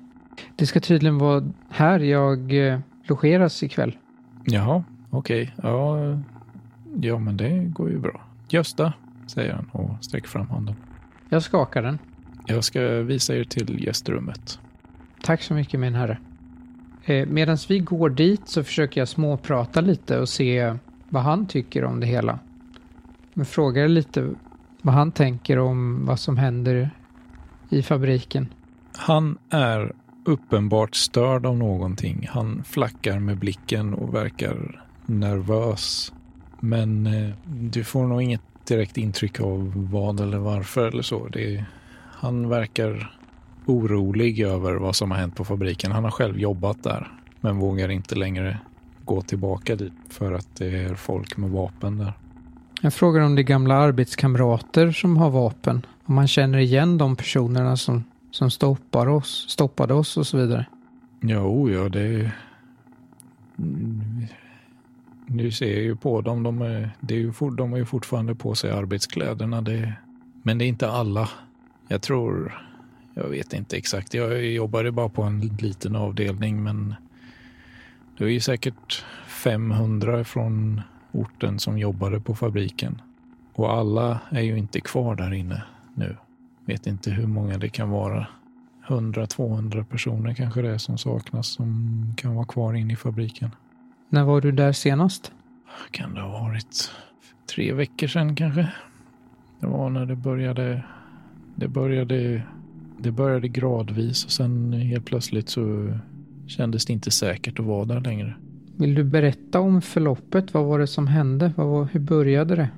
Det ska tydligen vara här jag eh, logeras ikväll. Jaha, okej. Ja, ja, men det går ju bra. Gösta, säger han och sträcker fram handen. Jag skakar den. Jag ska visa er till gästrummet. Tack så mycket min herre. Eh, Medan vi går dit så försöker jag småprata lite och se vad han tycker om det hela. Men frågar lite vad han tänker om vad som händer i fabriken. Han är uppenbart störd av någonting. Han flackar med blicken och verkar nervös. Men eh, du får nog inget direkt intryck av vad eller varför eller så. Det, han verkar orolig över vad som har hänt på fabriken. Han har själv jobbat där, men vågar inte längre gå tillbaka dit för att det är folk med vapen där. Jag frågar om det är gamla arbetskamrater som har vapen. Om man känner igen de personerna som, som stoppar oss, stoppade oss och så vidare. Jo, ja, det... Nu ser jag ju på dem. De, är, det är ju, for- de har ju fortfarande på sig arbetskläderna. Det, men det är inte alla. Jag tror... Jag vet inte exakt. Jag jobbade bara på en liten avdelning, men det är ju säkert 500 från orten som jobbade på fabriken. Och alla är ju inte kvar där inne nu. Vet inte hur många det kan vara. 100-200 personer kanske det är som saknas som kan vara kvar inne i fabriken. När var du där senast? Kan det ha varit tre veckor sedan kanske? Det var när det började. Det började, det började gradvis och sen helt plötsligt så kändes det inte säkert att vara där längre. Vill du berätta om förloppet? Vad var det som hände? Var, hur började det?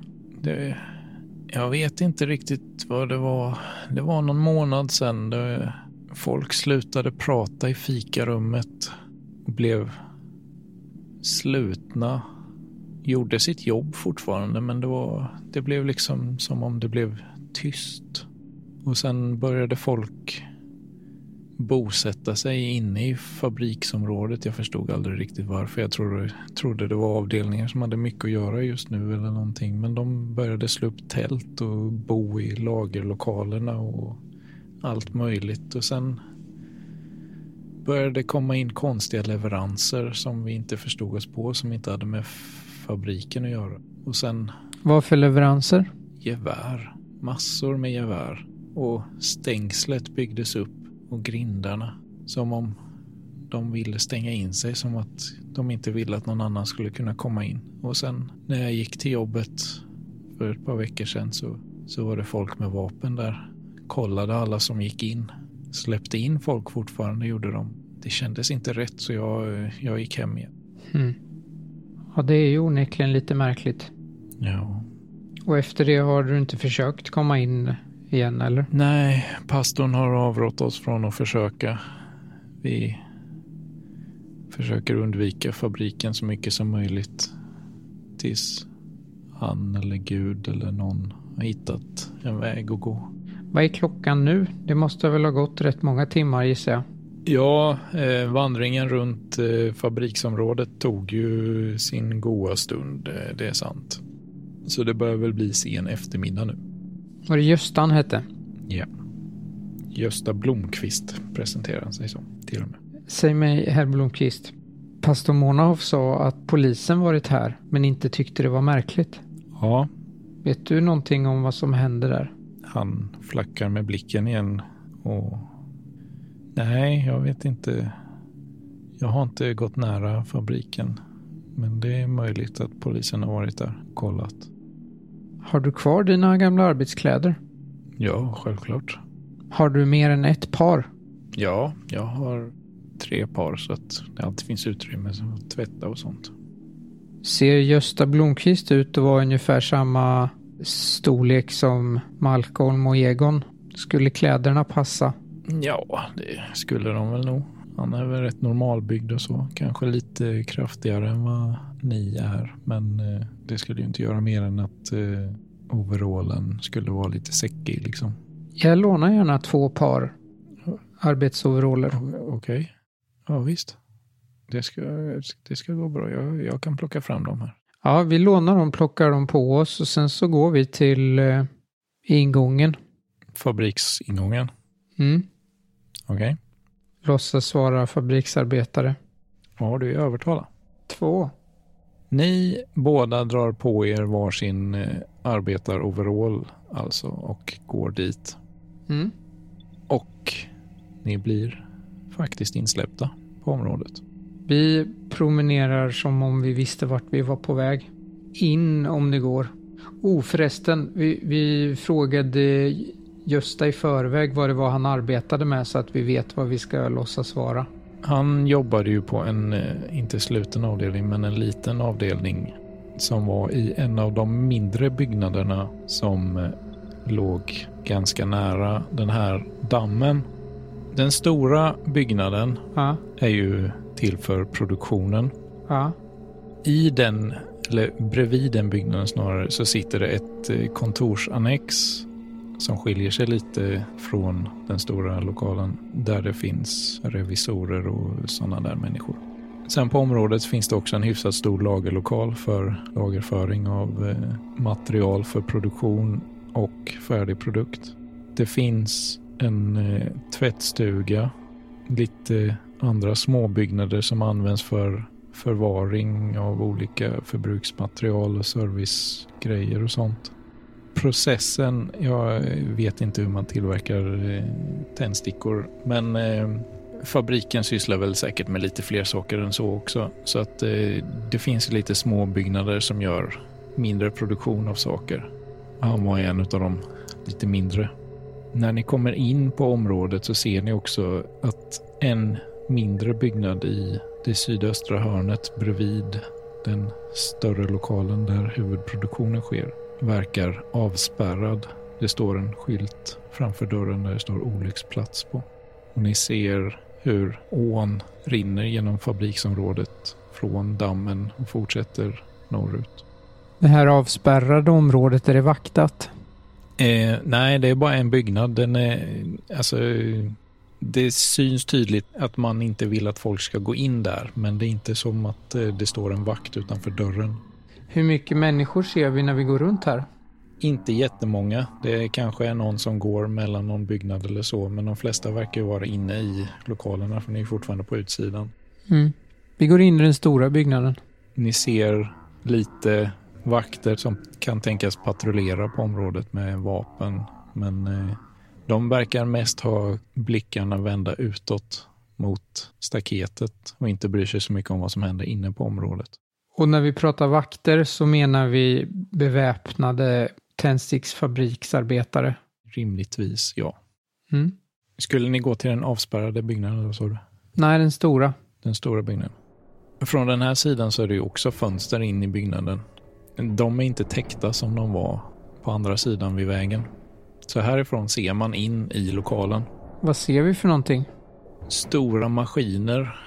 Det, jag vet inte riktigt vad det var. Det var någon månad sedan. Det, folk slutade prata i fikarummet. Blev slutna. Gjorde sitt jobb fortfarande men det, var, det blev liksom som om det blev tyst. Och sen började folk bosätta sig inne i fabriksområdet. Jag förstod aldrig riktigt varför. Jag trodde, trodde det var avdelningar som hade mycket att göra just nu eller någonting. Men de började slå upp tält och bo i lagerlokalerna och allt möjligt. Och sen började det komma in konstiga leveranser som vi inte förstod oss på, som inte hade med fabriken att göra. Och sen Vad för leveranser? gevär. Massor med gevär. Och stängslet byggdes upp och grindarna. Som om de ville stänga in sig. Som att de inte ville att någon annan skulle kunna komma in. Och sen när jag gick till jobbet för ett par veckor sedan så, så var det folk med vapen där. Kollade alla som gick in. släppte in folk fortfarande, gjorde de. Det kändes inte rätt så jag, jag gick hem igen. Mm. Ja, det är ju onekligen lite märkligt. Ja. Och efter det har du inte försökt komma in igen, eller? Nej, pastorn har avrått oss från att försöka. Vi försöker undvika fabriken så mycket som möjligt tills han eller Gud eller någon har hittat en väg att gå. Vad är klockan nu? Det måste väl ha gått rätt många timmar gissar jag. Ja, eh, vandringen runt eh, fabriksområdet tog ju sin goa stund, eh, det är sant. Så det börjar väl bli sen eftermiddag nu. Var det Gösta han hette? Ja. Gösta Blomqvist presenterar han sig som, till och med. Säg mig, herr Blomqvist. Pastor Monhoff sa att polisen varit här, men inte tyckte det var märkligt. Ja, Vet du någonting om vad som hände där? han flackar med blicken igen och... Nej, jag vet inte. Jag har inte gått nära fabriken. Men det är möjligt att polisen har varit där och kollat. Har du kvar dina gamla arbetskläder? Ja, självklart. Har du mer än ett par? Ja, jag har tre par så att det alltid finns utrymme att tvätta och sånt. Ser Gösta Blomqvist ut att vara ungefär samma storlek som Malcolm och Egon? Skulle kläderna passa? Ja, det skulle de väl nog. Han är väl rätt normalbyggd och så. Kanske lite kraftigare än vad ni är. Men eh, det skulle ju inte göra mer än att eh, overallen skulle vara lite säckig liksom. Jag lånar gärna två par arbetsoveraller. Okej. Ja, visst. Det ska, det ska gå bra. Jag, jag kan plocka fram dem här. Ja, vi lånar dem, plockar dem på oss och sen så går vi till eh, ingången. Fabriksingången. Mm. Okej. Låtsas vara fabriksarbetare. Vad har du i övertala? Två. Ni båda drar på er varsin eh, arbetaroverall alltså och går dit. Mm. Och ni blir faktiskt insläppta på området. Vi promenerar som om vi visste vart vi var på väg. In om det går. Oh förresten, vi, vi frågade Gösta i förväg vad det var han arbetade med så att vi vet vad vi ska låtsas vara. Han jobbade ju på en, eh, inte sluten avdelning, men en liten avdelning som var i en av de mindre byggnaderna som eh, låg ganska nära den här dammen. Den stora byggnaden Ja, är ju till för produktionen. ja, I den, eller bredvid den byggnaden snarare, så sitter det ett eh, kontorsannex som skiljer sig lite från den stora lokalen där det finns revisorer och sådana där människor. Sen på området finns det också en hyfsat stor lagerlokal för lagerföring av eh, material för produktion och färdig produkt. Det finns en eh, tvättstuga, lite andra småbyggnader som används för förvaring av olika förbruksmaterial och servicegrejer och sånt. Processen, jag vet inte hur man tillverkar eh, tändstickor, men eh, fabriken sysslar väl säkert med lite fler saker än så också. Så att eh, det finns lite små byggnader som gör mindre produktion av saker. Han var en av de lite mindre. När ni kommer in på området så ser ni också att en mindre byggnad i det sydöstra hörnet bredvid den större lokalen där huvudproduktionen sker verkar avspärrad. Det står en skylt framför dörren där det står olycksplats på. Och ni ser hur ån rinner genom fabriksområdet från dammen och fortsätter norrut. Det här avspärrade området, är det vaktat? Eh, nej, det är bara en byggnad. Den är, alltså, det syns tydligt att man inte vill att folk ska gå in där, men det är inte som att eh, det står en vakt utanför dörren. Hur mycket människor ser vi när vi går runt här? Inte jättemånga. Det kanske är någon som går mellan någon byggnad eller så, men de flesta verkar ju vara inne i lokalerna, för ni är fortfarande på utsidan. Mm. Vi går in i den stora byggnaden. Ni ser lite vakter som kan tänkas patrullera på området med vapen, men eh, de verkar mest ha blickarna vända utåt mot staketet och inte bryr sig så mycket om vad som händer inne på området. Och när vi pratar vakter så menar vi beväpnade tändsticksfabriksarbetare. Rimligtvis, ja. Mm. Skulle ni gå till den avspärrade byggnaden? Så? Nej, den stora. Den stora byggnaden. Från den här sidan så är det ju också fönster in i byggnaden. De är inte täckta som de var på andra sidan vid vägen. Så härifrån ser man in i lokalen. Vad ser vi för någonting? Stora maskiner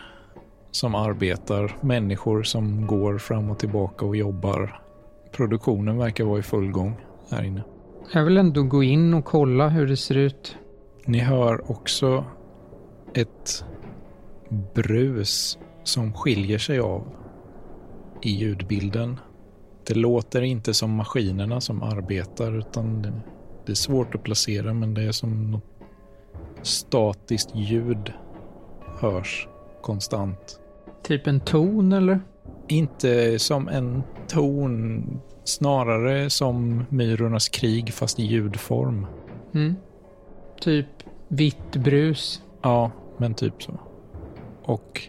som arbetar, människor som går fram och tillbaka och jobbar. Produktionen verkar vara i full gång här inne. Jag vill ändå gå in och kolla hur det ser ut. Ni hör också ett brus som skiljer sig av i ljudbilden. Det låter inte som maskinerna som arbetar utan det är svårt att placera men det är som något statiskt ljud hörs konstant. Typ en ton eller? Inte som en ton, snarare som Myrornas krig fast i ljudform. Mm. Typ vitt brus. Ja, men typ så. Och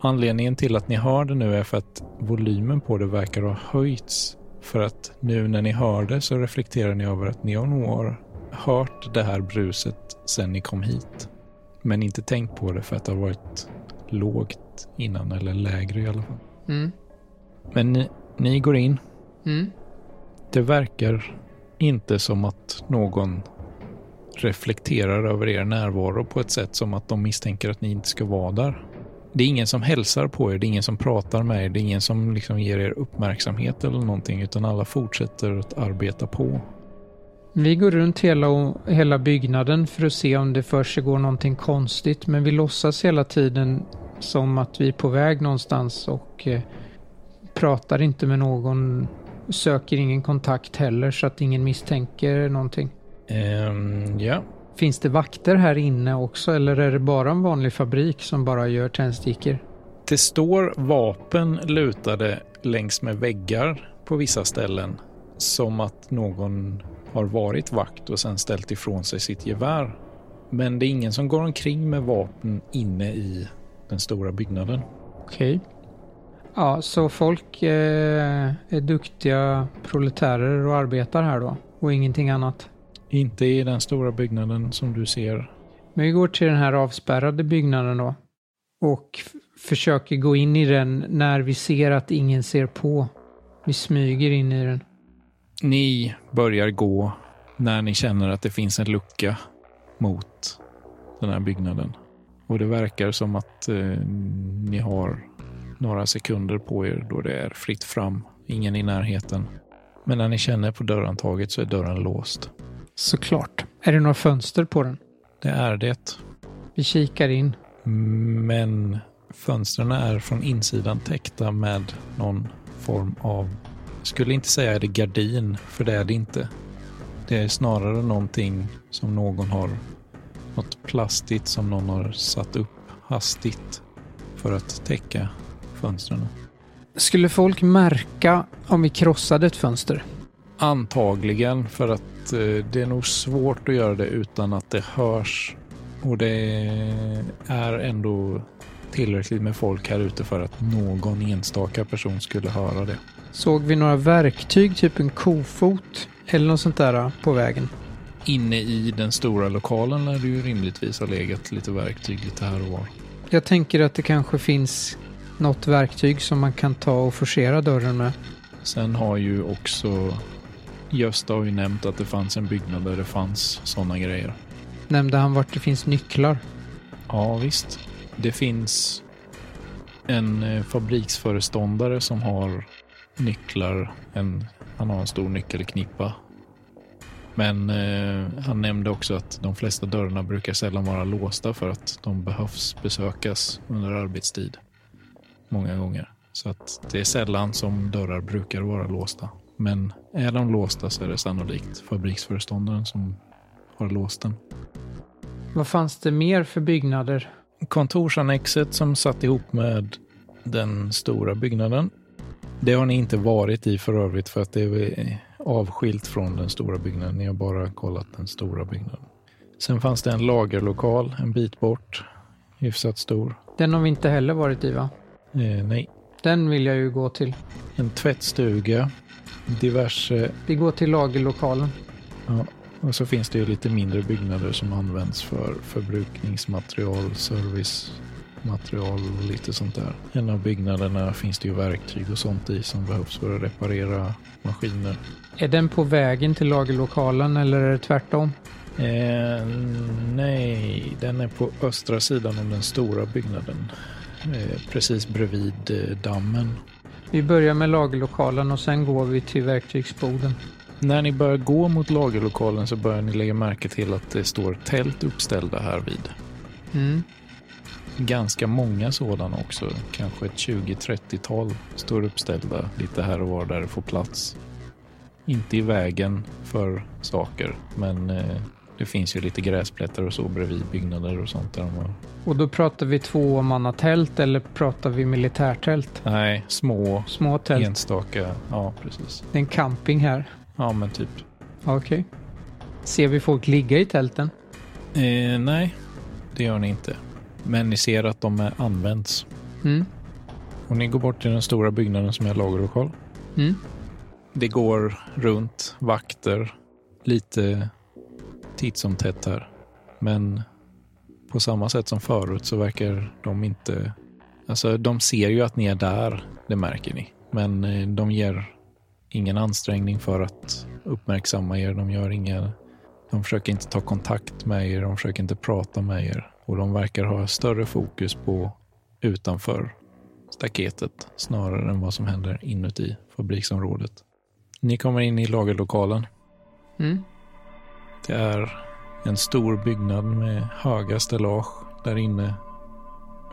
anledningen till att ni hör det nu är för att volymen på det verkar ha höjts. För att nu när ni hör det så reflekterar ni över att ni har hört det här bruset sen ni kom hit. Men inte tänkt på det för att det har varit lågt innan, eller lägre i alla fall. Mm. Men ni, ni går in. Mm. Det verkar inte som att någon reflekterar över er närvaro på ett sätt som att de misstänker att ni inte ska vara där. Det är ingen som hälsar på er, det är ingen som pratar med er, det är ingen som liksom ger er uppmärksamhet eller någonting, utan alla fortsätter att arbeta på. Vi går runt hela, hela byggnaden för att se om det för sig går någonting konstigt, men vi låtsas hela tiden som att vi är på väg någonstans och eh, pratar inte med någon, söker ingen kontakt heller så att ingen misstänker någonting. Ehm, ja, Finns det vakter här inne också eller är det bara en vanlig fabrik som bara gör tändstickor? det står vapen lutade längs med väggar på vissa ställen. Som att någon har varit vakt och sen ställt ifrån sig sitt gevär. Men det är ingen som går omkring med vapen inne i den stora byggnaden. Okej. Ja, så folk eh, är duktiga proletärer och arbetar här då och ingenting annat. Inte i den stora byggnaden som du ser. Men vi går till den här avspärrade byggnaden då och försöker gå in i den när vi ser att ingen ser på. Vi smyger in i den. Ni börjar gå när ni känner att det finns en lucka mot den här byggnaden. Och det verkar som att eh, ni har några sekunder på er då det är fritt fram. Ingen i närheten. Men när ni känner på dörrhandtaget så är dörren låst. Såklart. Är det några fönster på den? Det är det. Vi kikar in. Men fönstren är från insidan täckta med någon form av, jag skulle inte säga är det gardin, för det är det inte. Det är snarare någonting som någon har, något plastigt som någon har satt upp hastigt för att täcka fönstren. Skulle folk märka om vi krossade ett fönster? Antagligen för att eh, det är nog svårt att göra det utan att det hörs. Och det är ändå tillräckligt med folk här ute för att någon enstaka person skulle höra det. Såg vi några verktyg, typ en kofot eller något sånt där på vägen? Inne i den stora lokalen lär det ju rimligtvis ha legat lite verktyg lite här och var. Jag tänker att det kanske finns något verktyg som man kan ta och forcera dörren med. Sen har ju också Gösta har ju nämnt att det fanns en byggnad där det fanns sådana grejer. Nämnde han vart det finns nycklar? Ja, visst. Det finns en eh, fabriksföreståndare som har nycklar. En, han har en stor nyckelknippa. Men eh, han nämnde också att de flesta dörrarna brukar sällan vara låsta för att de behövs besökas under arbetstid. Många gånger. Så att det är sällan som dörrar brukar vara låsta. Men är de låsta så är det sannolikt fabriksföreståndaren som har låst den. Vad fanns det mer för byggnader? kontorsannexet som satt ihop med den stora byggnaden. Det har ni inte varit i för övrigt för att det är avskilt från den stora byggnaden. Ni har bara kollat den stora byggnaden. Sen fanns det en lagerlokal en bit bort. Hyfsat stor. Den har vi inte heller varit i va? Eh, nej. Den vill jag ju gå till. En tvättstuga. Diverse Vi går till lagerlokalen. ja, Och så finns det ju lite mindre byggnader som används för förbrukningsmaterial, servicematerial och lite sånt där. En av byggnaderna finns det ju verktyg och sånt i som behövs för att reparera maskiner. Är den på vägen till lagerlokalen eller är det tvärtom? Eh, nej, den är på östra sidan om den stora byggnaden. Eh, precis bredvid eh, dammen. Vi börjar med lagerlokalen och sen går vi till verktygsboden. När ni börjar gå mot lagerlokalen så börjar ni lägga märke till att det står tält uppställda här vid. Mm. Ganska många sådana också. Kanske ett 20-30-tal står uppställda lite här och var där det får plats. Inte i vägen för saker, men eh, det finns ju lite gräsplättar och så bredvid byggnader och sånt. Där de. Och då pratar vi tvåmannatält eller pratar vi militärtält? Nej, små, Små tält. enstaka. Ja, precis. Det är en camping här. Ja, men typ. Okej. Ser vi folk ligga i tälten? Eh, nej, det gör ni inte. Men ni ser att de används. Mm. Och ni går bort till den stora byggnaden som är lagerlokal. Mm. Det går runt vakter lite titt som tätt här. Men på samma sätt som förut så verkar de inte... Alltså de ser ju att ni är där, det märker ni. Men eh, de ger ingen ansträngning för att uppmärksamma er. De gör inga... De försöker inte ta kontakt med er, de försöker inte prata med er. Och de verkar ha större fokus på utanför staketet snarare än vad som händer inuti fabriksområdet. Ni kommer in i lagerlokalen. Mm. Det är en stor byggnad med höga stellage där inne.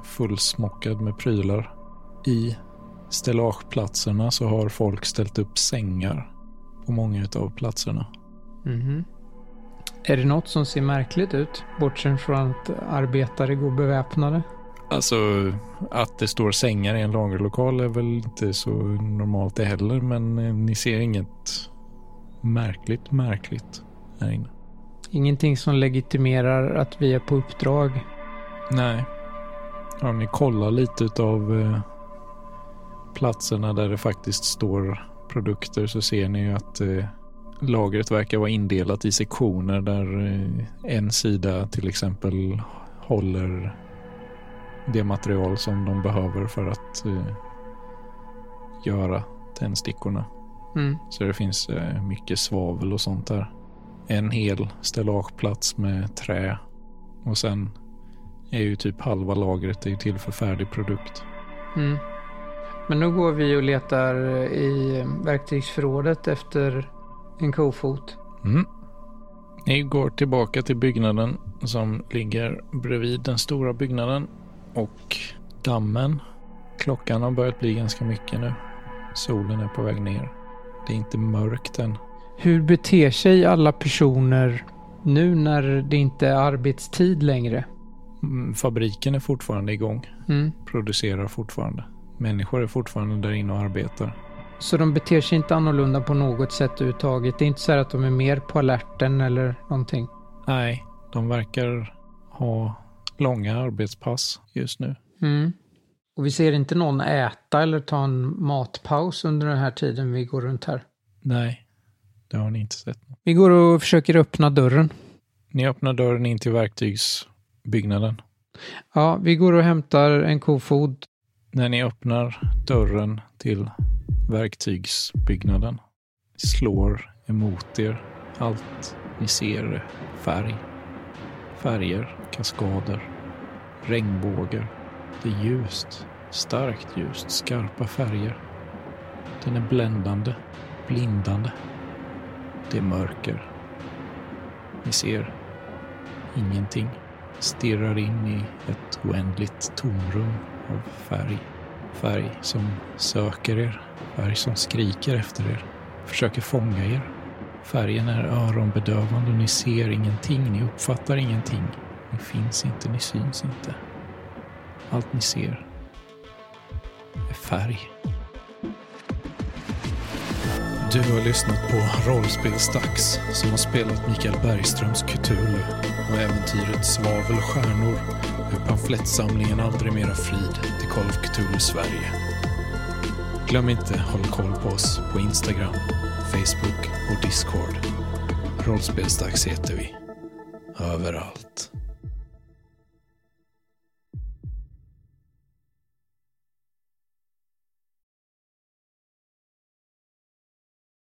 Fullsmockad med prylar. I stellageplatserna så har folk ställt upp sängar på många av platserna. Mhm. Är det något som ser märkligt ut? Bortsett från att arbetare går beväpnade? Alltså att det står sängar i en lagerlokal är väl inte så normalt det heller, men eh, ni ser inget märkligt märkligt här inne. Ingenting som legitimerar att vi är på uppdrag. Nej. Om ni kollar lite utav eh, platserna där det faktiskt står produkter så ser ni ju att eh, lagret verkar vara indelat i sektioner där eh, en sida till exempel håller det material som de behöver för att eh, göra tändstickorna. Mm. Så det finns eh, mycket svavel och sånt där. En hel stellageplats med trä. Och sen är ju typ halva lagret är till för färdig produkt. Mm. Men nu går vi och letar i verktygsförrådet efter en kofot. Mm. Ni går tillbaka till byggnaden som ligger bredvid den stora byggnaden och dammen. Klockan har börjat bli ganska mycket nu. Solen är på väg ner. Det är inte mörkt än. Hur beter sig alla personer nu när det inte är arbetstid längre? Mm, Fabriken är fortfarande igång. Mm. Producerar fortfarande. Människor är fortfarande där inne och arbetar. Så de beter sig inte annorlunda på något sätt överhuvudtaget? Det är inte så här att de är mer på alerten eller någonting? Nej, de verkar ha långa arbetspass just nu. Mm. Och vi ser inte någon äta eller ta en matpaus under den här tiden vi går runt här. Nej, det har ni inte sett. Vi går och försöker öppna dörren. Ni öppnar dörren in till verktygsbyggnaden. Ja, vi går och hämtar en kofod. När ni öppnar dörren till verktygsbyggnaden slår emot er allt ni ser är färg. Färger, kaskader, regnbågar. Det är ljust, starkt ljust, skarpa färger. Den är bländande, blindande. Det är mörker. Ni ser ingenting. Stirrar in i ett oändligt tomrum av färg. Färg som söker er. Färg som skriker efter er. Försöker fånga er. Färgen är öronbedövande och ni ser ingenting. Ni uppfattar ingenting. Ni finns inte, ni syns inte. Allt ni ser är färg. Du har lyssnat på Rollspelsdags som har spelat Mikael Bergströms Cthulhu och äventyret Svavel och stjärnor ur pamflettsamlingen Aldrig mera frid till Call of Cthulhu Sverige. Glöm inte håll hålla koll på oss på Instagram, Facebook och Discord. Rollspelsdags heter vi. Överallt.